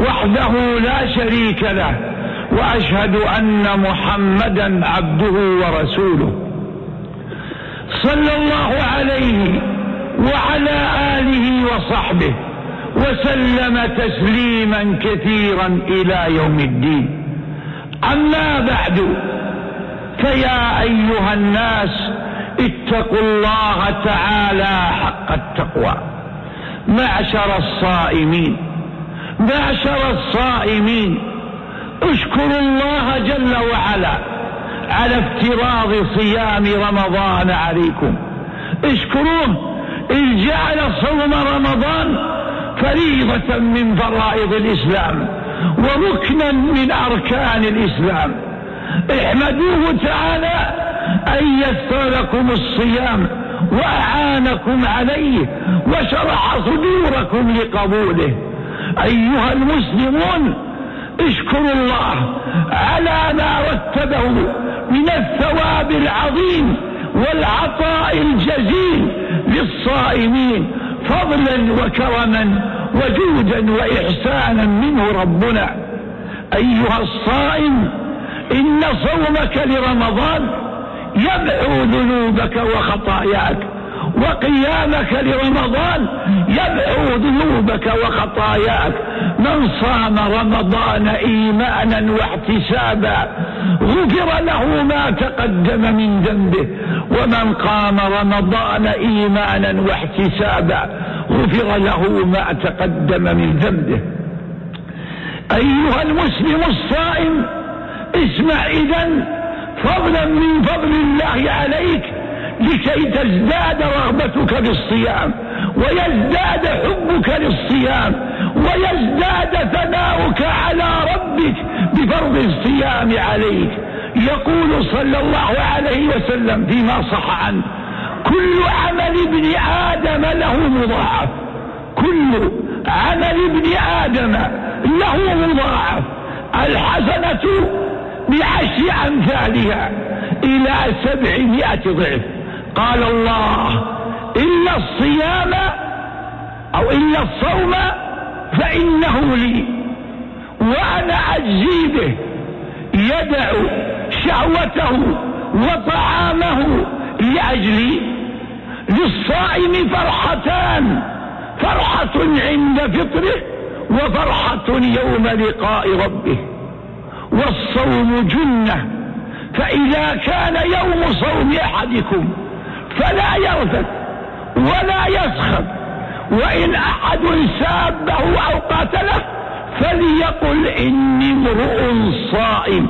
وحده لا شريك له وأشهد أن محمدا عبده ورسوله. صلى الله عليه وعلى آله وصحبه وسلم تسليما كثيرا إلى يوم الدين. أما بعد فيا أيها الناس اتقوا الله تعالى حق التقوى. معشر الصائمين. معشر الصائمين. اشكروا الله جل وعلا على افتراض صيام رمضان عليكم. اشكروه إن جعل صوم رمضان فريضة من فرائض الإسلام وركنا من أركان الإسلام. احمدوه تعالى أن يسر لكم الصيام وأعانكم عليه وشرح صدوركم لقبوله. أيها المسلمون اشكروا الله على ما رتبه من الثواب العظيم والعطاء الجزيل للصائمين فضلا وكرما وجودا وإحسانا منه ربنا. أيها الصائم إن صومك لرمضان يمحو ذنوبك وخطاياك. وقيامك لرمضان يبعو ذنوبك وخطاياك من صام رمضان إيمانا واحتسابا غفر له ما تقدم من ذنبه ومن قام رمضان إيمانا واحتسابا غفر له ما تقدم من ذنبه. أيها المسلم الصائم اسمع اذا فضلا من فضل الله عليك لكي تزداد رغبتك بالصيام ويزداد حبك للصيام ويزداد ثناؤك على ربك بفرض الصيام عليك. يقول صلى الله عليه وسلم فيما صح عنه كل عمل ابن آدم له مضاعف. كل عمل ابن آدم له مضاعف. الحسنة بعشر أمثالها إلى سبعمائة ضعف. قال الله إلا الصيام أو إلا الصوم فإنه لي. وأنا أجزي به يدع شهوته وطعامه لأجلي. للصائم فرحتان فرحة عند فطره وفرحة يوم لقاء ربه. والصوم جنة فإذا كان يوم صوم أحدكم فلا يرفث ولا يسخر. وإن أحد سابه أو قاتله فليقل إني امرؤ صائم.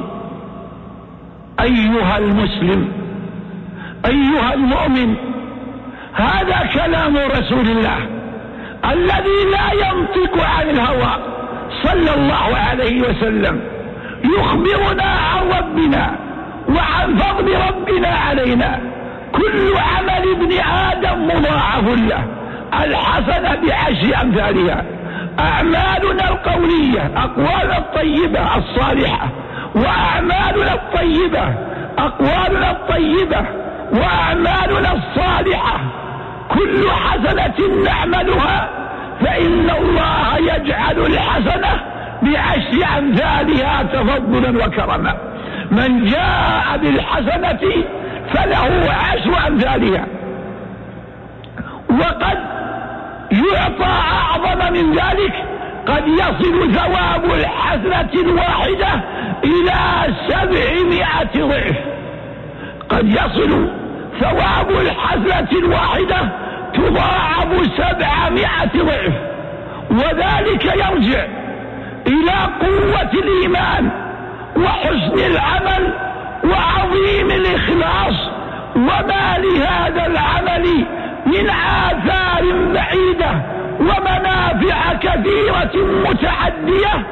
أيها المسلم أيها المؤمن هذا كلام رسول الله الذي لا ينطق عن الهوى صلى الله عليه وسلم. يخبرنا عن ربنا وعن فضل ربنا علينا. كل عمل ابن آدم مضاعف له. الحسنة بعشر أمثالها. أعمالنا القولية أقوالنا الطيبة الصالحة. وأعمالنا الطيبة أقوالنا الطيبة. وأعمالنا الصالحة. كل حسنة نعملها فإن الله يجعل الحسنة بعشر أمثالها تفضلا وكرما. من جاء بالحسنة فله عشر أمثالها وقد يعطى أعظم من ذلك قد يصل ثواب الحسنة الواحدة إلى سبعمائة ضعف. قد يصل ثواب الحسنة الواحدة تضاعف سبعمائة ضعف. وذلك يرجع إلى قوة الإيمان وحسن العمل وعظيم الإخلاص وما لهذا العمل من آثار بعيدة ومنافع كثيرة متعدية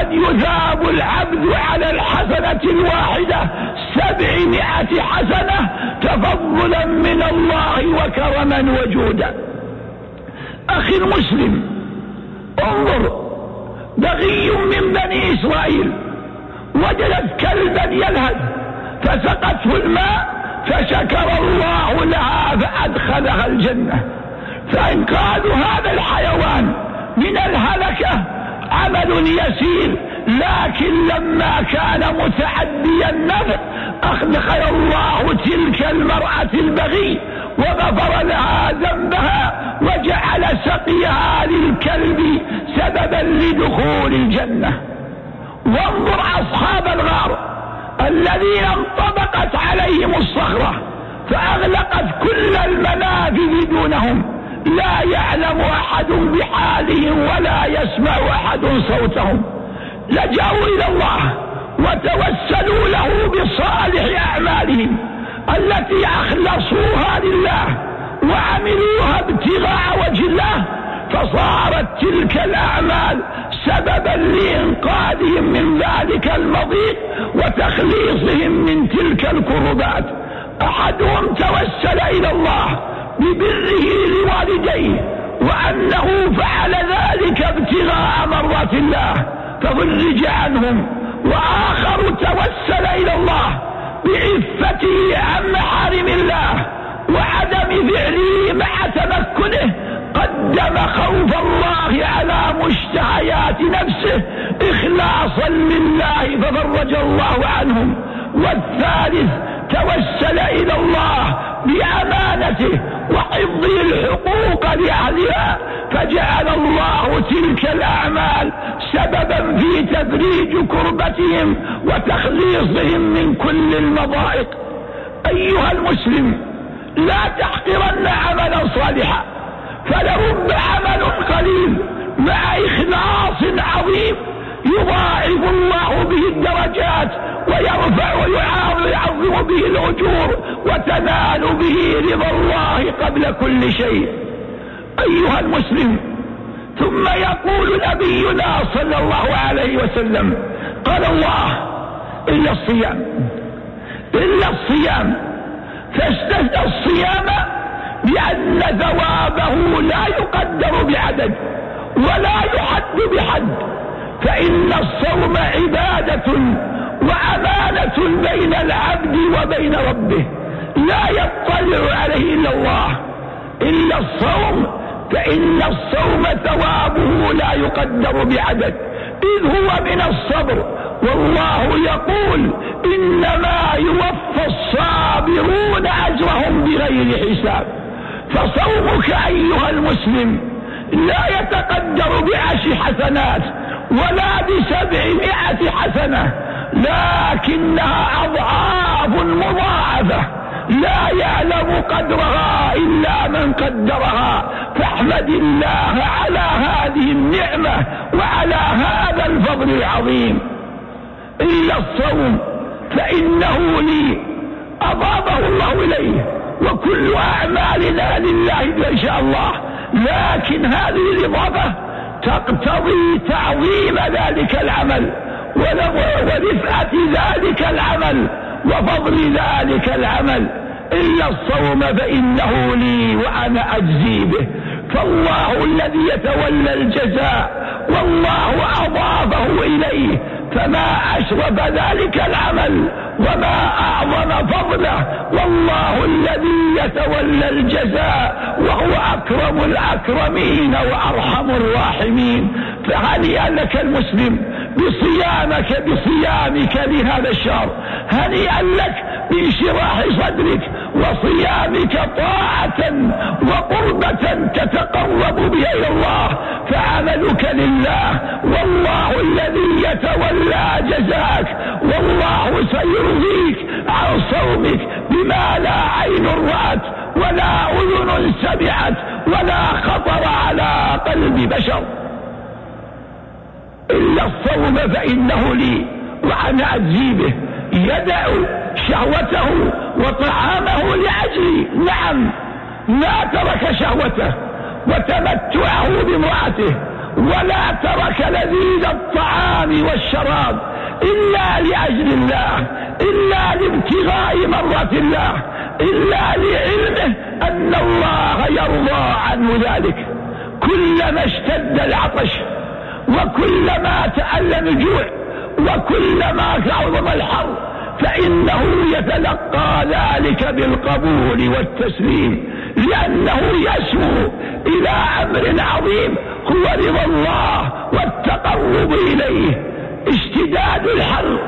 قد يثاب العبد على الحسنة الواحدة سبعمائة حسنة تفضلا من الله وكرما وجودا أخي المسلم انظر بغي من بني إسرائيل وجدت كلبا يلهث فسقته الماء فشكر الله لها فأدخلها الجنة. فإنقاذ هذا الحيوان من الهلكة عمل يسير لكن لما كان متعدي النفع أخذ الله تلك المرأة البغي وغفر لها ذنبها وجعل سقيها للكلب سببا لدخول الجنة. وانظر أصحاب الغار الذين انطبقت عليهم الصخرة فأغلقت كل المنافذ دونهم. لا يعلم أحد بحالهم ولا يسمع أحد صوتهم. لجأوا إلى الله وتوسلوا له بصالح أعمالهم التي أخلصوها لله وعملوها ابتغاء وجه الله فصارت تلك الأعمال سببا لإنقاذهم من ذلك المضيق وتخليصهم من تلك الكربات. أحدهم توسل إلى الله ببره لوالديه وأنه فعل ذلك ابتغاء مرضات الله ففرج عنهم. وآخر توسل إلى الله بعفته عن محارم الله وعدم فعله مع تمكنه قدم خوف الله على مشتهيات نفسه إخلاصا لله ففرج الله عنهم. والثالث توسل إلى الله بأمانته وحفظ الحقوق لأهلها فجعل الله تلك الأعمال سببا في تفريج كربتهم وتخليصهم من كل المضائق أيها المسلم لا تحقرن عملا صالحا. فلرب عمل قليل مع إخلاص عظيم يضاعف الله به الدرجات ويرفع ويعظم به الأجور وتنال به رضا الله قبل كل شيء. أيها المسلم ثم يقول نبينا صلى الله عليه وسلم قال الله إلا الصيام إلا الصيام فاستثنى الصيام بأن ثوابه لا يقدر بعدد ولا يحد بحد. فإن الصوم عبادة وأمانة بين العبد وبين ربه. لا يطلع عليه إلا الله. إلا الصوم فإن الصوم ثوابه لا يقدر بعدد. إذ هو من الصبر. والله يقول إنما يوفى الصابرون أجرهم بغير حساب. فصومك أيها المسلم لا يتقدر بعشر حسنات ولا بسبعمائة حسنة لكنها أضعاف مضاعفة لا يعلم قدرها إلا من قدرها. فاحمد الله على هذه النعمة وعلى هذا الفضل العظيم. إلا الصوم فإنه لي أضافه الله إليه. وكل أعمالنا لله إن شاء الله. لكن هذه الإضافة تقتضي تعظيم ذلك العمل ورفعة ذلك العمل وفضل ذلك العمل. إلا الصوم فإنه لي وأنا أجزي به. فالله الذي يتولى الجزاء والله أضافه إليه. فما أشرف ذلك العمل وما أعظم فضله. والله الذي يتولى الجزاء وهو أكرم الأكرمين وأرحم الراحمين. فهنيئا لك المسلم بصيامك بصيامك لهذا الشهر هنيئا لك بانشراح صدرك وصيامك طاعة وقربة تتقرب بها إلى الله فعملك لله والله الذي يتولى جزاك والله سيرضيك عن صومك بما لا عين رأت ولا أذن سمعت ولا خطر على قلب بشر. إلا الصوم فإنه لي وأنا أجزي به يدع شهوته وطعامه لأجلي. نعم ما ترك شهوته وتمتعه بامرأته ولا ترك لذيذ الطعام والشراب إلا لأجل الله إلا لابتغاء مرة الله إلا لعلمه أن الله يرضى عنه ذلك. كلما اشتد العطش وكلما تألم الجوع وكلما عظم الحر فإنه يتلقى ذلك بالقبول والتسليم لأنه يسمو إلى أمر عظيم هو رضا الله والتقرب إليه اشتداد الحر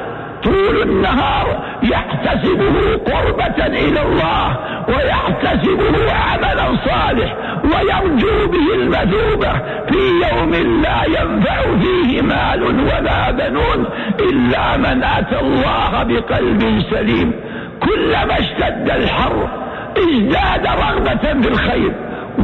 طول النهار يحتسبه قربة إلى الله ويحتسبه عملا صالح ويرجو به المثوبة في يوم لا ينفع فيه مال ولا بنون إلا من أتى الله بقلب سليم. كلما اشتد الحر ازداد رغبة في الخير.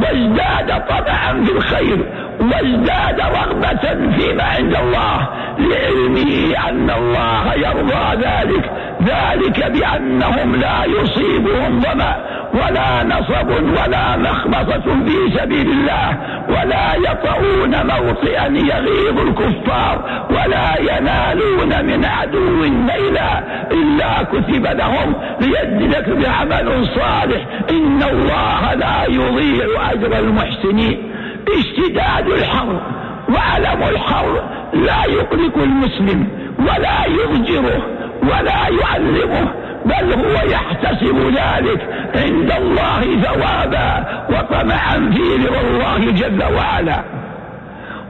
وإزداد طمعا في الخير وإزداد رغبة فيما عند الله لعلمه أن الله يرضى ذلك ذلك بأنهم لا يصيبهم ظمأ. ولا نصب ولا مخمصة في سبيل الله ولا يطعون موطئا يغيظ الكفار ولا ينالون من عدو نيلا إلا كتب لهم ليجزك بعمل صالح. إن الله لا يضيع أجر المحسنين. اشتداد الحر وألم الحر لا يقلق المسلم ولا يضجره ولا يعلمه بل هو يحتسب ذلك عند الله ثوابا وطمعا في رضا الله جل وعلا.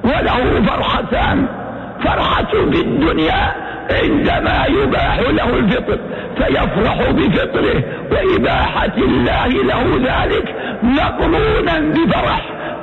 وله فرحتان. فرحة في الدنيا عندما يباح له الفطر فيفرح بفطره. وإباحة الله له ذلك مقرونا بفرح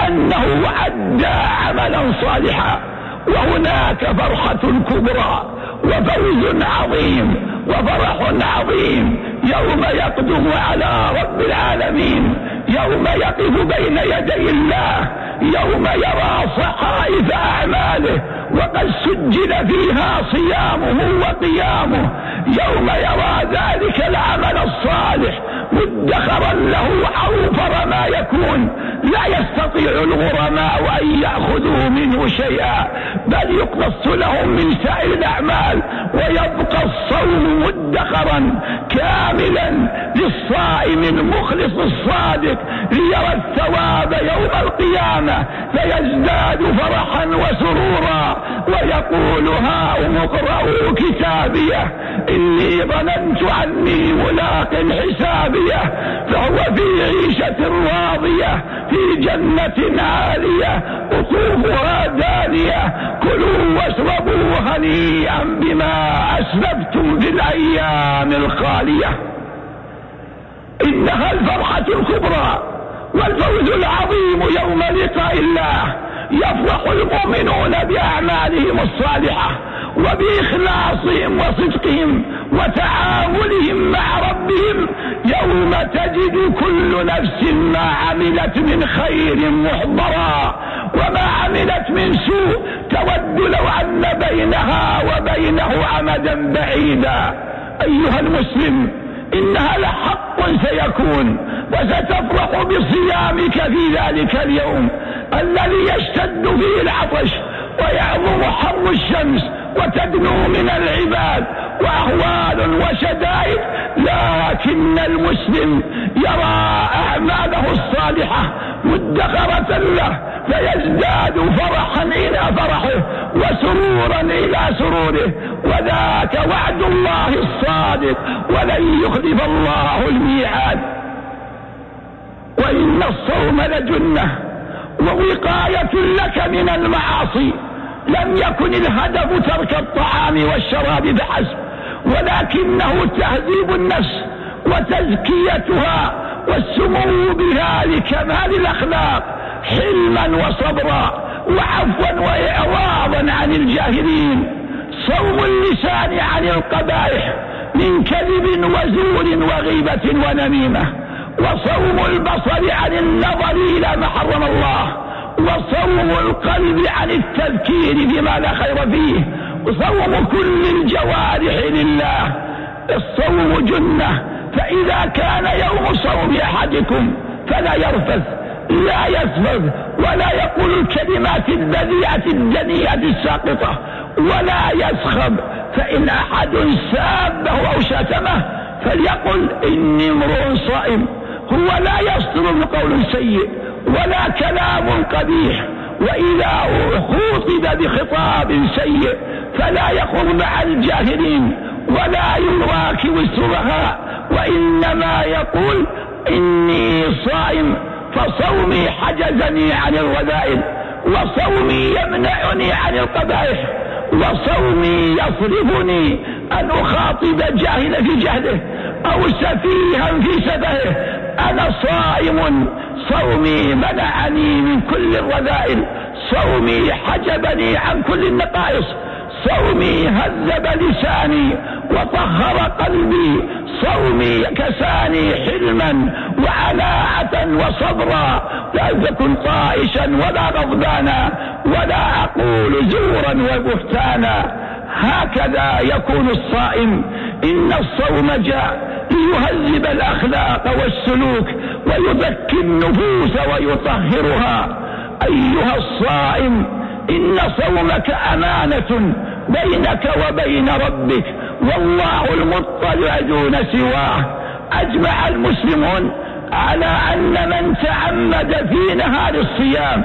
أنه أدى عملا صالحا. وهناك فرحة كبرى وفوز عظيم وفرح عظيم يوم يقدم على رب العالمين يوم يقف بين يدي الله يوم يرى صحائف أعماله وقد سجل فيها صيامه وقيامه يوم يرى ذلك العمل الصالح مدخرا له أوفر ما يكون. لا يستطيع الغرماء أن يأخذوا منه شيئا بل يقتص لهم من سائر الأعمال ويبقى الصوم مدخرا كاملا للصائم المخلص الصادق ليرى الثواب يوم القيامة. فيزداد فرحا وسرورا ويقول هاؤم اقرأوا كتابيه إني ظننت عني ملاق حسابيه فهو في عيشة راضية في جنة عالية قطوفها دانية كلوا واشربوا هنيئا بما أسلفتم في الأيام الخالية. إنها الفرحة الكبرى والفوز العظيم يوم لقاء الله يفرح المؤمنون بأعمالهم الصالحة وبإخلاصهم وصدقهم وتعاملهم مع ربهم يوم تجد كل نفس ما عملت من خير محضرا وما عملت من سوء تود لو أن بينها وبينه عمدا بعيدا. أيها المسلم إنها لحق سيكون وستفرح بصيامك في ذلك اليوم الذي يشتد فيه العطش ويعظم حر الشمس وتدنو من العباد واهوال وشدائد لكن المسلم يرى أعماله الصالحة مدخره له فيزداد فرحا إلى فرحه وسرورا إلى سروره. وذاك وعد الله الصادق ولن يخلف الله الميعاد. وإن الصوم لجنة ووقاية لك من المعاصي. لم يكن الهدف ترك الطعام والشراب فحسب. ولكنه تهذيب النفس وتزكيتها والسمو بها لكمال الأخلاق حلما وصبرا وعفوا وإعراضا عن الجاهلين. صوم اللسان عن القبائح من كذب وزور وغيبة ونميمة. وصوم البصر عن النظر إلى ما حرم الله. وصوم القلب عن التذكير بما لا خير فيه. وصوم كل الجوارح لله. الصوم جنة. فإذا كان يوم صوم أحدكم فلا يرفث لا يسبب ولا يقول الكلمات البذيئة الدنيئة الساقطة ولا يسخب. فإن أحد سابه أو شتمه فليقل إني امرؤ صائم. هو لا يصدر بقول سيء ولا كلام قبيح. وإذا خوطب بخطاب سيء فلا يخر مع الجاهلين ولا يراكب السفهاء وإنما يقول إني صائم فصومي حجزني عن الرذائل وصومي يمنعني عن القبائح وصومي يصرفني أن أخاطب جاهلا في جهله أو سفيها في سفهه أنا صائم صومي منعني من كل الرذائل. صومي حجبني عن كل النقائص. صومي هذب لساني وطهر قلبي. صومي كساني حلما وعناعة وصبرا. لا تكن طائشا ولا غضبانا ولا أقول زورا وبهتانا. هكذا يكون الصائم. إن الصوم جاء ليهذب الأخلاق والسلوك ويزكي النفوس ويطهرها. أيها الصائم إن صومك أمانة بينك وبين ربك. والله المطلع دون سواه أجمع المسلمون على أن من تعمد في نهار الصيام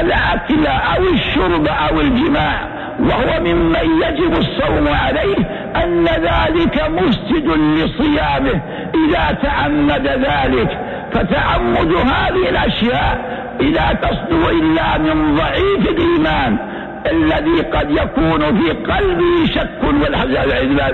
الأكل أو الشرب أو الجماع وهو ممن يجب الصوم عليه أن ذلك مفسد لصيامه. إذا تعمد ذلك فتعمد هذه الأشياء إذا تصدر إلا من ضعيف الإيمان الذي قد يكون في قلبه شك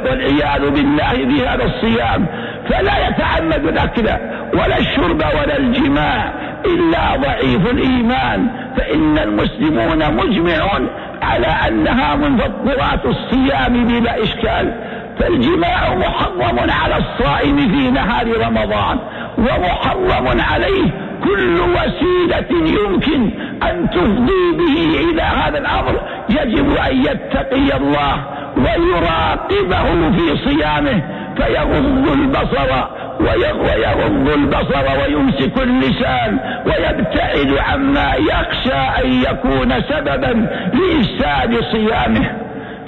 والعياذ بالله في هذا الصيام. فلا يتعمد الأكل ولا الشرب ولا الجماع إلا ضعيف الإيمان. فإن المسلمون مجمعون على أنها من فطرات الصيام بلا إشكال فالجماع محرم على الصائم في نهار رمضان ومحرم عليه كل وسيلة يمكن أن تفضي به إلى هذا الأمر. يجب أن يتقي الله ويراقبه في صيامه فيغض البصر ويغض البصر ويمسك اللسان ويبتعد عما يخشى أن يكون سببا لإفساد صيامه.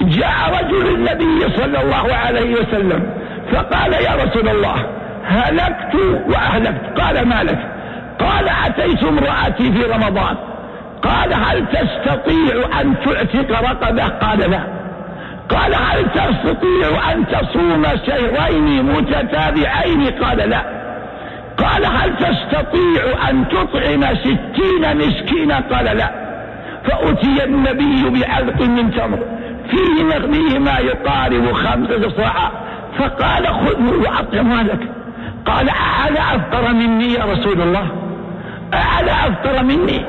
جاء رجل النبي صلى الله عليه وسلم فقال يا رسول الله هلكت وأهلكت. قال ما لك؟ قال أتيت امرأتي في رمضان. قال هل تستطيع أن تعتق رقبة؟ قال لا. قال هل تستطيع أن تصوم شهرين متتابعين؟ قال لا. قال هل تستطيع أن تطعم ستين مسكينا؟ قال لا. فأتي النبي بعلق من تمر. فيه نغميه ما يقارب خمسة صاع. فقال خذه وأطعم لك قال أعلى أفقر مني يا رسول الله؟ أعلى أفقر مني؟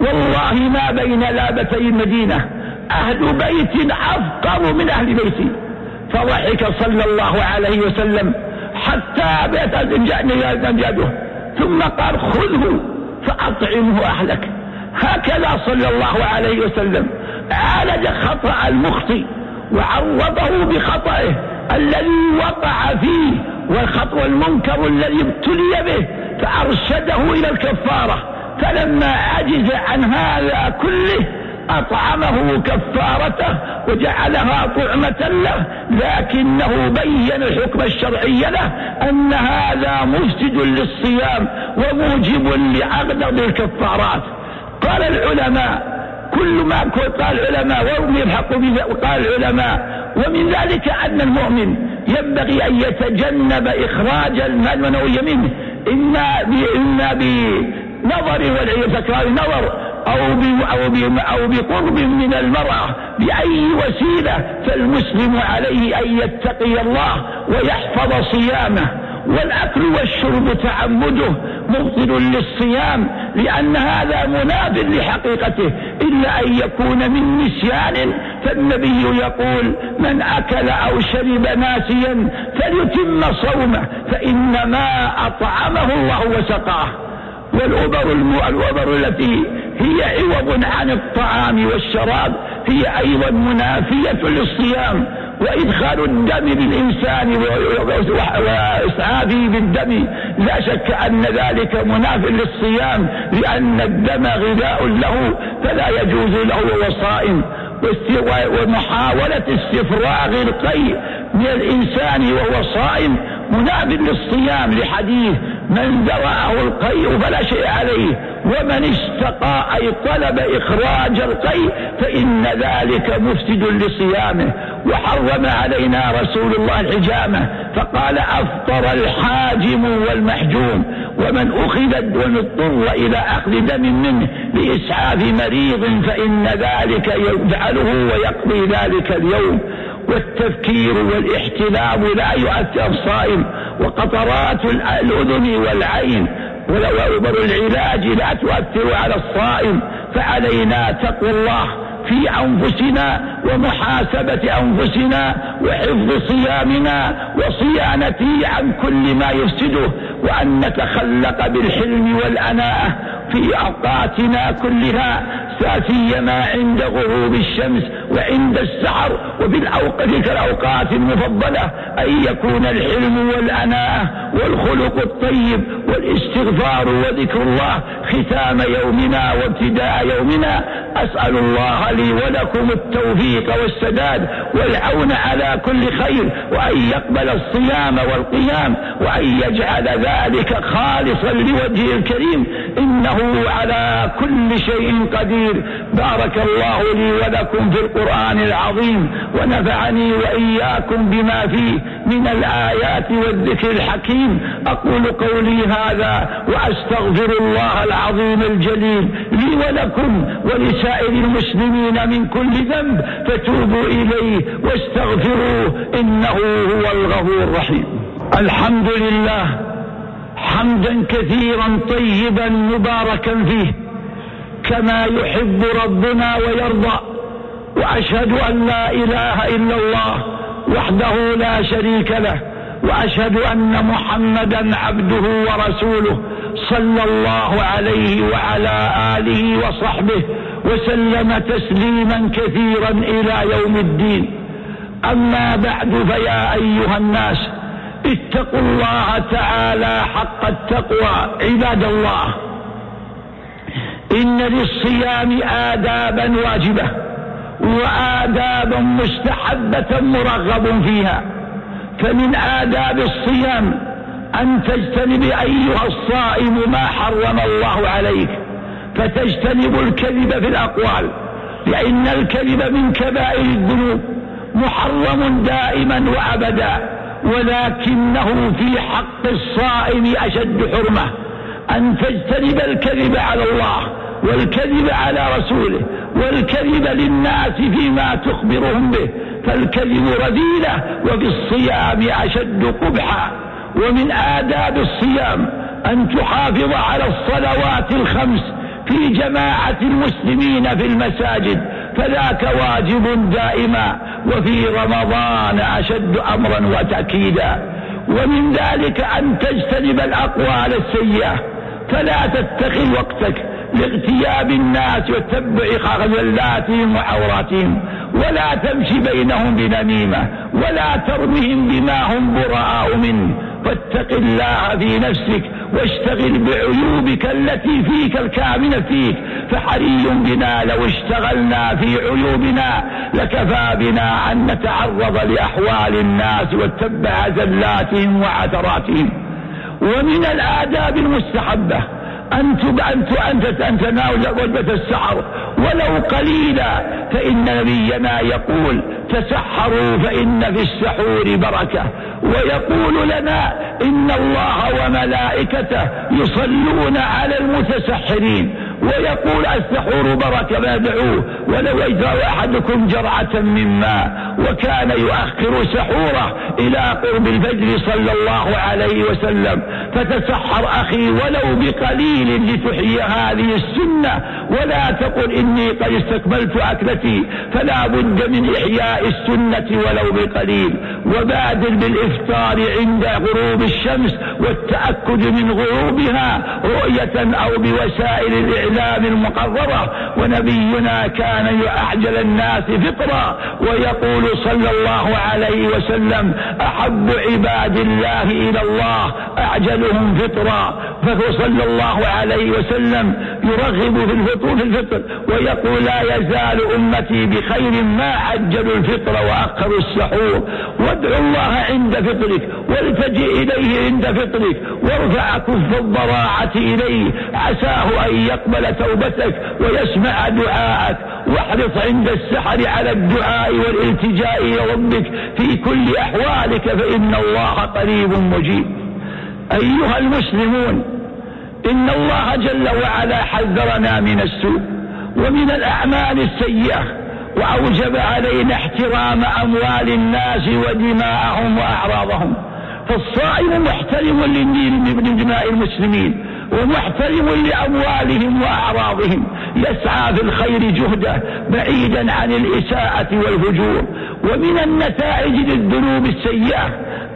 والله ما بين لابتي المدينة. أهل بيت أفقر من أهل بيتي. فضحك صلى الله عليه وسلم حتى بيت يده ثم قال خذه فأطعمه أهلك. هكذا صلى الله عليه وسلم عالج خطأ المخطئ وعوضه بخطئه الذي وقع فيه والخطوة المنكر الذي ابتلي به فأرشده إلى الكفارة. فلما عجز عن هذا كله أطعمه كفارته وجعلها طعمة له لكنه بين الحكم الشرعي له أن هذا مفسد للصيام وموجب لأغلب الكفارات قال العلماء كل ما قال العلماء وهم يلحق قال العلماء ومن ذلك أن المؤمن ينبغي أن يتجنب إخراج المال منوي منه إما بنظر والعياذ تكرار نظر أو أو بقرب من المرأة بأي وسيلة فالمسلم عليه أن يتقي الله ويحفظ صيامه. والأكل والشرب تعمده مبطل للصيام لأن هذا مناف لحقيقته. إلا أن يكون من نسيان فالنبي يقول من أكل أو شرب ناسيا فليتم صومه فإنما أطعمه الله وسقاه والأبر الأبر التي هي عوض عن الطعام والشراب هي أيضا منافية للصيام. وإدخال الدم بالإنسان وإسعافه بالدم لا شك أن ذلك مناف للصيام لأن الدم غذاء له فلا يجوز له وهو صائم ومحاولة استفراغ القيء من الإنسان وهو صائم مناف للصيام. لحديث من ذرأه القيء فلا شيء عليه ومن استقى أي طلب إخراج القيء فإن ذلك مفسد لصيامه. وحرم علينا رسول الله الحجامة فقال أفطر الحاجم والمحجوم ومن أخذ اضطر إلى أخذ دم منه لإسعاف مريض فإن ذلك يجعله ويقضي ذلك اليوم. والتفكير والإحتلام لا يؤثر الصائم وقطرات الأذن والعين وأمر العلاج لا تؤثر على الصائم فعلينا تقوى الله في أنفسنا ومحاسبة أنفسنا وحفظ صيامنا وصيانته عن كل ما يفسده وأن نتخلق بالحلم والأناءة في أوقاتنا كلها سيما عند غروب الشمس وعند السحر وفي تلك الأوقات المفضلة أن يكون الحلم والأناءة والخلق الطيب والاستغفار وذكر الله ختام يومنا وابتداء يومنا. أسأل الله لي ولكم التوفيق. والسداد والعون على كل خير وأن يقبل الصيام والقيام وأن يجعل ذلك خالصا لوجهه الكريم. إنه على كل شيء قدير. بارك الله لي ولكم في القرآن العظيم ونفعني وإياكم بما فيه من الآيات والذكر الحكيم. أقول قولي هذا وأستغفر الله العظيم الجليل لي ولكم ولسائر المسلمين من كل ذنب. فتوبوا إليه واستغفروه إنه هو الغفور الرحيم. الحمد لله حمدا كثيرا طيبا مباركا فيه كما يحب ربنا ويرضى وأشهد أن لا إله إلا الله وحده لا شريك له وأشهد أن محمدا عبده ورسوله صلى الله عليه وعلى آله وصحبه وسلم تسليما كثيرا إلى يوم الدين. أما بعد فيا أيها الناس اتقوا الله تعالى حق التقوى عباد الله. إن للصيام آدابا واجبة وآدابا مستحبة مرغب فيها. فمن آداب الصيام أن تجتنب أيها الصائم ما حرم الله عليك. فتجتنب الكذب في الأقوال لأن الكذب من كبائر الذنوب محرم دائما وأبدا ولكنه في حق الصائم أشد حرمة. أن تجتنب الكذب على الله والكذب على رسوله والكذب للناس فيما تخبرهم به. فالكذب رذيلة وفي الصيام أشد قبحا ومن آداب الصيام أن تحافظ على الصلوات الخمس في جماعة المسلمين في المساجد فذاك واجب دائما وفي رمضان أشد أمرا وتأكيدا. ومن ذلك أن تجتنب الأقوال السيئة فلا تتخذ وقتك لاغتياب الناس وتتبع خذلاتهم وعوراتهم ولا تمشي بينهم بنميمة ولا ترمهم بما هم براء منه. فاتق الله في نفسك واشتغل بعيوبك التي فيك الكامنة فيك فحري بنا لو اشتغلنا في عيوبنا لكفى بنا أن نتعرض لأحوال الناس واتبع زلاتهم وعثراتهم. ومن الآداب المستحبة أن أن أن تناول وجبة السحر ولو قليلا فإن نبينا يقول تسحروا فإن في السحور بركة. ويقول لنا إن الله وملائكته يصلون على المتسحرين. ويقول السحور بركة ما دعوه ولو اجرى أحدكم جرعة من ماء وكان يؤخر سحوره إلى قرب الفجر صلى الله عليه وسلم فتسحر أخي ولو بقليل لتحيي هذه السنة. ولا تقل إني قد استكملت أكلتي فلا بد من إحياء السنة ولو بقليل. وبادر بالإفطار عند غروب الشمس والتأكد من غروبها رؤية أو بوسائل الإعلام المقررة ونبينا كان يعجل الناس فطرا ويقول صلى الله عليه وسلم أحب عباد الله إلى الله أعجلهم فطرا فهو صلى الله عليه وسلم يرغب في الفطور في الفطر ويقول لا يزال أمتي بخير ما عجلوا الفطر وأخروا السحور. وادعوا الله عند فطرك والتجئ إليه عند فطرك وارفع كف الضراعة إليه. عساه أن يقبل توبتك ويسمع دعاءك. واحرص عند السحر على الدعاء والالتجاء إلى ربك في كل أحوالك فإن الله قريب مجيب. أيها المسلمون إن الله جل وعلا حذرنا من السوء ومن الأعمال السيئة وأوجب علينا احترام أموال الناس ودماءهم وأعراضهم. فالصائم محترم من دماء المسلمين. ومحترم لأموالهم وأعراضهم. يسعى في الخير جهده بعيدا عن الإساءة والفجور ومن النتائج للذنوب السيئة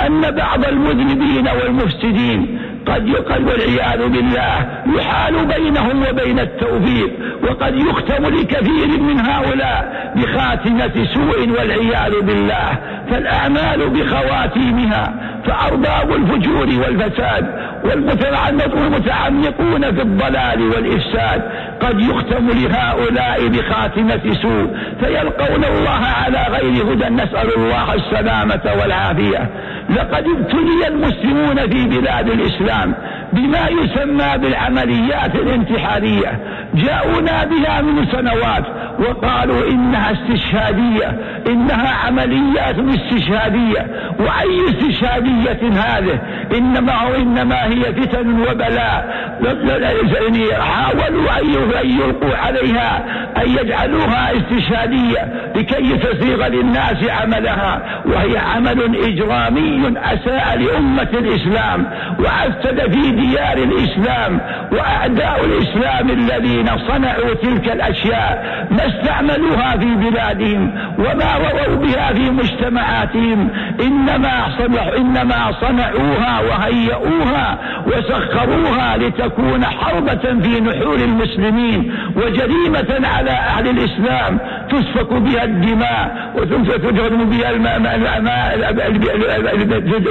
أن بعض المذنبين والمفسدين قد يقل والعياذ بالله يحال بينهم وبين التوفيق وقد يختم لكثير من هؤلاء بخاتمة سوء والعياذ بالله فالأعمال بخواتيمها فأرباب الفجور والفساد والمتعمقون في الضلال والإفساد قد يختم لهؤلاء بخاتمة سوء فيلقون الله على غير هدى نسأل الله السلامة والعافية. لقد ابتلي المسلمون في بلاد الإسلام. بما يسمى بالعمليات الانتحارية. جاءونا بها من سنوات وقالوا إنها استشهادية إنها عمليات استشهادية. وأي استشهادية هذه؟ إنما هو إنما هي فتن وبلاء. حاولوا أن يلقوا عليها أن يجعلوها استشهادية لكي تسيغ للناس عملها. وهي عمل إجرامي أساء لأمة الإسلام. وأفسد في ديار الإسلام وأعداء الإسلام الذين صنعوا تلك الأشياء ما استعملوها في بلادهم وما رووا بها في مجتمعاتهم إنما إنما صنعوها وهيئوها وسخروها لتكون حربة في نحور المسلمين وجريمة على أهل الإسلام تسفك بها الدماء وتهدم بها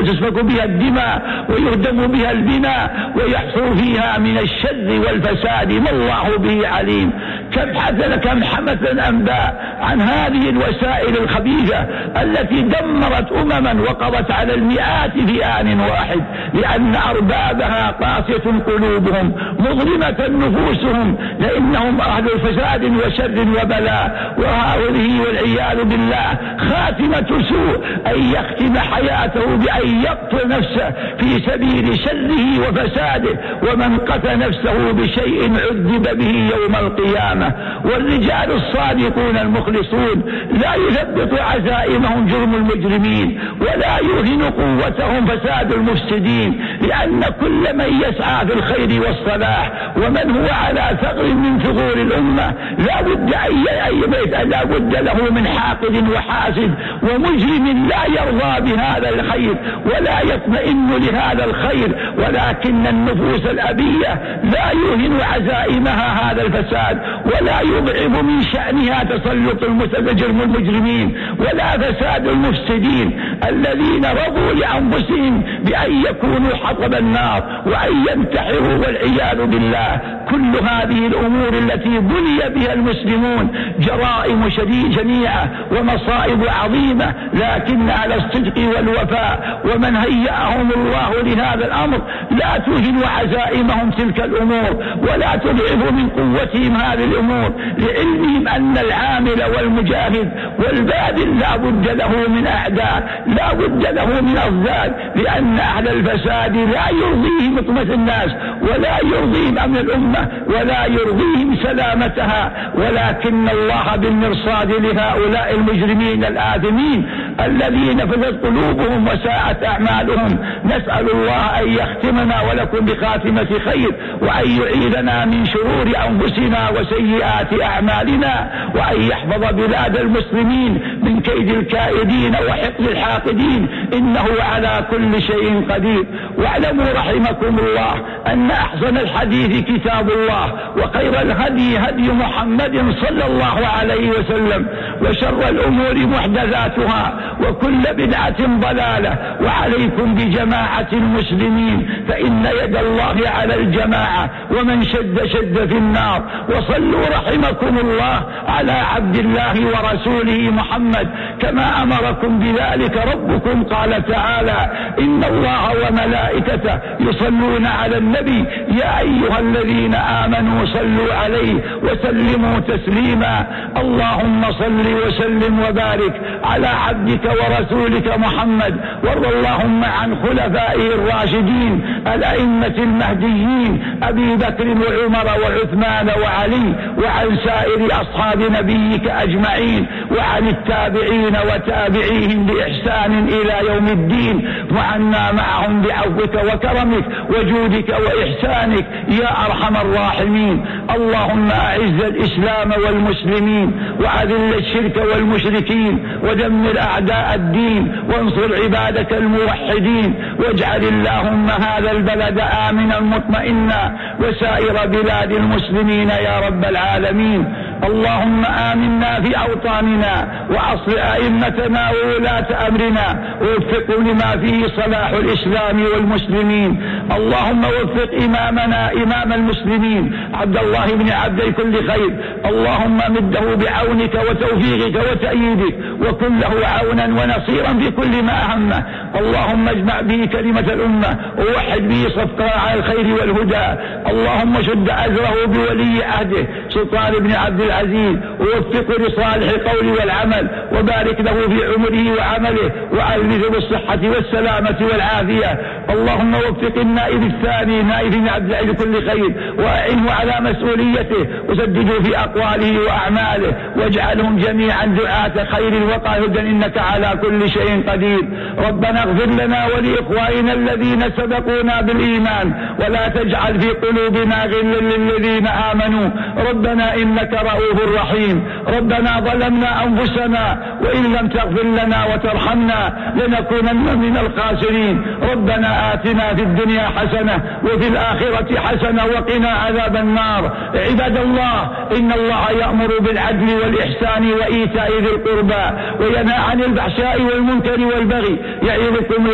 تسفك بها الدماء ويهدم بها البناء ويحصل فيها من الشر والفساد ما الله به عليم. كم حدث كم حمث الأنباء عن هذه الوسائل الخبيثة التي دمرت أمما وقضت على المئات في آن واحد لأن أربابها قاسية قلوبهم مظلمة نفوسهم لأنهم أهل فساد وشر وبلاء. وهذه والعياذ بالله خاتمة سوء أن يختم حياته بأن يقتل نفسه في سبيل شره وفساده ومن قتل نفسه بشيء عذب به يوم القيامة. والرجال الصادقون المخلصون لا يثبت عزائمهم جرم المجرمين ولا يوهن قوتهم فساد المفسدين لأن كل من يسعى في الخير والصلاح ومن هو على ثغر من ثغور الأمة لا بد أي بيت لا بد له من حاقد وحاسد ومجرم لا يرضى بهذا الخير ولا يطمئن لهذا الخير ولكن النفوس الأبية لا يوهن عزائمها هذا الفساد ولا يضعف من شأنها تسلط المتجرم المجرمين ولا فساد المفسدين الذين رضوا لأنفسهم بأن يكونوا حطب النار وأن ينتحروا والعياذ بالله. كل هذه الأمور التي بني بها المسلمون جرائم شديد جميعة ومصائب عظيمة لكن على الصدق والوفاء ومن هيأهم الله لهذا الأمر لا تهن عزائمهم تلك الأمور ولا تضعف من قوتهم هذه الأمور لعلمهم أن العامل والمجاهد والباذل لا بد له من أعداء لا بد له من أضداد لأن أهل الفساد لا يرضيهم اطمة الناس ولا يرضيهم أمن الأمة. ولا يرضيهم سلامتها ولكن الله بالمرصاد لهؤلاء المجرمين الآثمين الذين فزت قلوبهم وساءت أعمالهم. نسأل الله أن يختمنا ولكم بخاتمة خير وأن يعيذنا من شرور أنفسنا وسيئات أعمالنا وأن يحفظ بلاد المسلمين من كيد الكائدين وحقد الحاقدين. إنه على كل شيء قدير. واعلموا رحمكم الله أن أحسن الحديث كتاب الله وخير الهدي هدي محمد صلى الله عليه وسلم وشر الأمور محدثاتها وكل بدعة ضلالة. وعليكم بجماعة المسلمين فإن يد الله على الجماعة ومن شد شد في النار. وصلوا رحمكم الله على عبد الله ورسوله محمد كما أمركم بذلك ربكم. قال تعالى إن الله وملائكته يصلون على النبي يا أيها الذين آمنوا صلوا عليه وسلموا تسليما. اللهم صل وسلم وبارك على عبدك ورسولك محمد. وارض اللهم عن خلفائه الراشدين الأئمة المهديين أبي بكر وعمر وعثمان وعلي وعن سائر أصحاب نبيك أجمعين وعن التابعين وتابعيهم بإحسان إلى يوم الدين. وعنا معهم بعفوك وكرمك وجودك وإحسانك يا أرحم الراحمين. اللهم أعز الإسلام والمسلمين وأذل الشرك والمشركين ودمر أعداء الدين وانصر عبادك الموحدين واجعل اللهم هذا البلد آمنا مطمئنا وسائر بلاد المسلمين يا رب العالمين. اللهم آمنا في أوطاننا وأصل أئمتنا وولاة أمرنا ووفقهم لما فيه صلاح الإسلام والمسلمين. اللهم وفق إمامنا إمام المسلمين. عبد الله بن عبد كل خير. اللهم مده بعونك وتوفيقك وتأييدك وكن له عونا ونصيرا في كل ما أهمه اللهم اجمع به كلمة الأمة ووحد به صفقها على الخير والهدى. اللهم شد أزره بولي عهده. سلطان بن عبد العزيز ووفقه لصالح القول والعمل وبارك له في عمره وعمله وألبسه بالصحة والسلامة والعافية. اللهم وفق النائب الثاني نائب عبد العزيز كل خير وأعنه على مسؤوليته وسدده في أقواله وأعماله واجعلهم جميعا دعاة خير وقاهدا إنك على كل شيء قدير. ربنا اغفر لنا ولإخواننا الذين سبقونا بالإيمان ولا تجعل في قلوبنا غلا للذين آمنوا. ربنا إنك رؤوف رحيم ربنا ظلمنا أنفسنا وإن لم تغفر لنا وترحمنا لنكونن من الخاسرين. ربنا آتنا في الدنيا حسنة وفي الآخرة حسنة وقنا عذاب النار. عباد الله إن الله يأمر بالعدل والإحسان وإيتاء ذي القربى وينهى عن الفحشاء والمنكر والبغي. يعظكم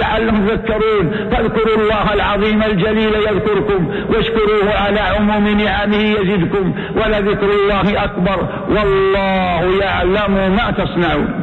لعلهم تذكرون. فاذكروا الله العظيم الجليل يذكركم. واشكروه على عموم نعمه يزدكم. ولذكر الله أكبر والله يعلم ما تصنعون.